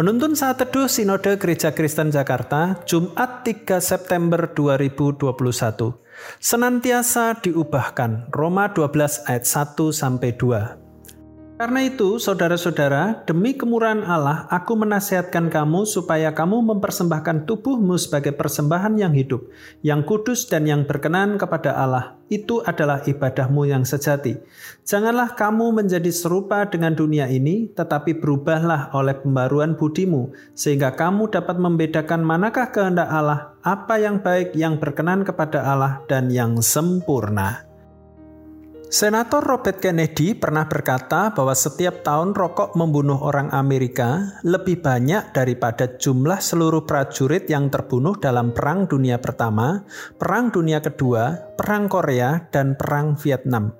Penuntun saat teduh Sinode Gereja Kristen Jakarta, Jumat 3 September 2021. Senantiasa diubahkan. Roma 12 ayat 1 sampai 2. Karena itu, saudara-saudara, demi kemurahan Allah, aku menasihatkan kamu supaya kamu mempersembahkan tubuhmu sebagai persembahan yang hidup, yang kudus dan yang berkenan kepada Allah. Itu adalah ibadahmu yang sejati. Janganlah kamu menjadi serupa dengan dunia ini, tetapi berubahlah oleh pembaruan budimu, sehingga kamu dapat membedakan manakah kehendak Allah, apa yang baik, yang berkenan kepada Allah, dan yang sempurna. Senator Robert Kennedy pernah berkata bahwa setiap tahun rokok membunuh orang Amerika lebih banyak daripada jumlah seluruh prajurit yang terbunuh dalam Perang Dunia Pertama, Perang Dunia Kedua, Perang Korea, dan Perang Vietnam.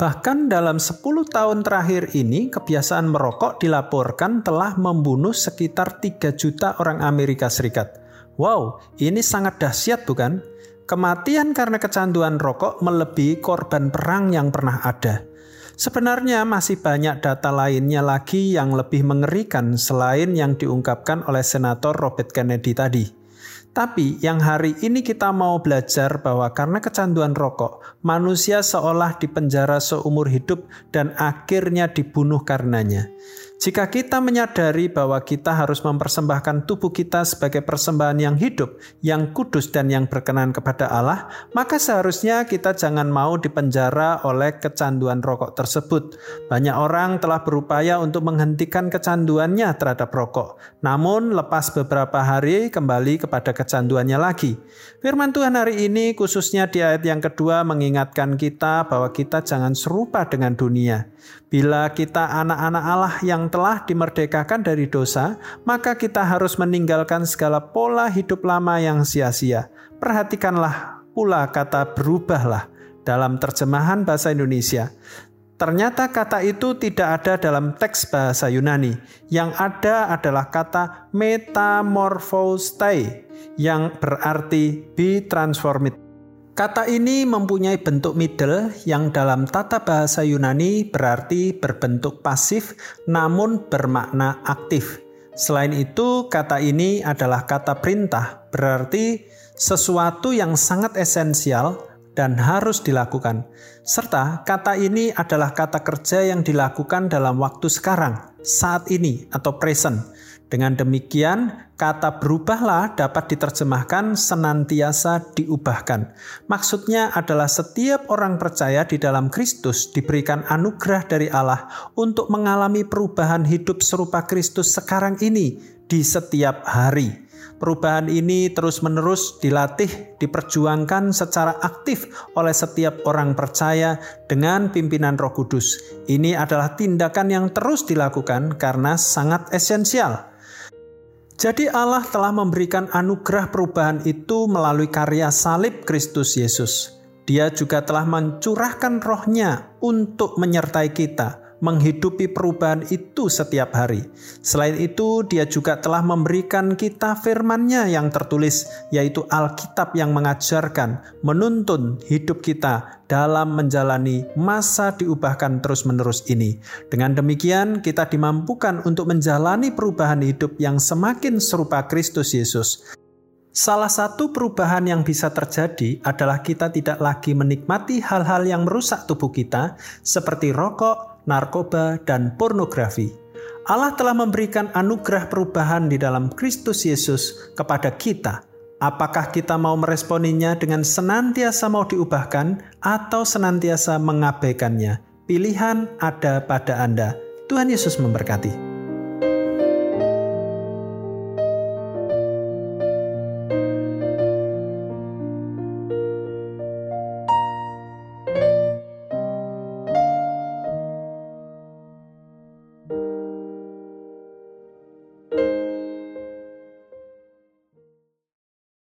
Bahkan dalam 10 tahun terakhir ini, kebiasaan merokok dilaporkan telah membunuh sekitar 3 juta orang Amerika Serikat. Wow, ini sangat dahsyat bukan? Kematian karena kecanduan rokok melebihi korban perang yang pernah ada. Sebenarnya masih banyak data lainnya lagi yang lebih mengerikan selain yang diungkapkan oleh Senator Robert Kennedy tadi. Tapi yang hari ini kita mau belajar bahwa karena kecanduan rokok, manusia seolah dipenjara seumur hidup dan akhirnya dibunuh karenanya. Jika kita menyadari bahwa kita harus mempersembahkan tubuh kita sebagai persembahan yang hidup, yang kudus dan yang berkenan kepada Allah, maka seharusnya kita jangan mau dipenjara oleh kecanduan rokok tersebut. Banyak orang telah berupaya untuk menghentikan kecanduannya terhadap rokok, namun lepas beberapa hari kembali kepada kecanduannya lagi. Firman Tuhan hari ini khususnya di ayat yang kedua mengingatkan kita bahwa kita jangan serupa dengan dunia. Bila kita anak-anak Allah yang telah dimerdekakan dari dosa, maka kita harus meninggalkan segala pola hidup lama yang sia-sia. Perhatikanlah pula kata berubahlah dalam terjemahan bahasa Indonesia. Ternyata kata itu tidak ada dalam teks bahasa Yunani. Yang ada adalah kata metamorphostai yang berarti be transformed. Kata ini mempunyai bentuk middle yang dalam tata bahasa Yunani berarti berbentuk pasif namun bermakna aktif. Selain itu, kata ini adalah kata perintah, berarti sesuatu yang sangat esensial dan harus dilakukan. Serta kata ini adalah kata kerja yang dilakukan dalam waktu sekarang, saat ini atau present dengan demikian, kata berubahlah dapat diterjemahkan senantiasa diubahkan. Maksudnya adalah setiap orang percaya di dalam Kristus diberikan anugerah dari Allah untuk mengalami perubahan hidup serupa Kristus sekarang ini di setiap hari. Perubahan ini terus-menerus dilatih, diperjuangkan secara aktif oleh setiap orang percaya dengan pimpinan Roh Kudus. Ini adalah tindakan yang terus dilakukan karena sangat esensial. Jadi Allah telah memberikan anugerah perubahan itu melalui karya salib Kristus Yesus. Dia juga telah mencurahkan rohnya untuk menyertai kita menghidupi perubahan itu setiap hari. Selain itu, dia juga telah memberikan kita firman-Nya yang tertulis, yaitu Alkitab yang mengajarkan, menuntun hidup kita dalam menjalani masa diubahkan terus-menerus ini. Dengan demikian, kita dimampukan untuk menjalani perubahan hidup yang semakin serupa Kristus Yesus. Salah satu perubahan yang bisa terjadi adalah kita tidak lagi menikmati hal-hal yang merusak tubuh kita, seperti rokok, narkoba, dan pornografi. Allah telah memberikan anugerah perubahan di dalam Kristus Yesus kepada kita. Apakah kita mau meresponinya dengan senantiasa mau diubahkan atau senantiasa mengabaikannya? Pilihan ada pada Anda. Tuhan Yesus memberkati.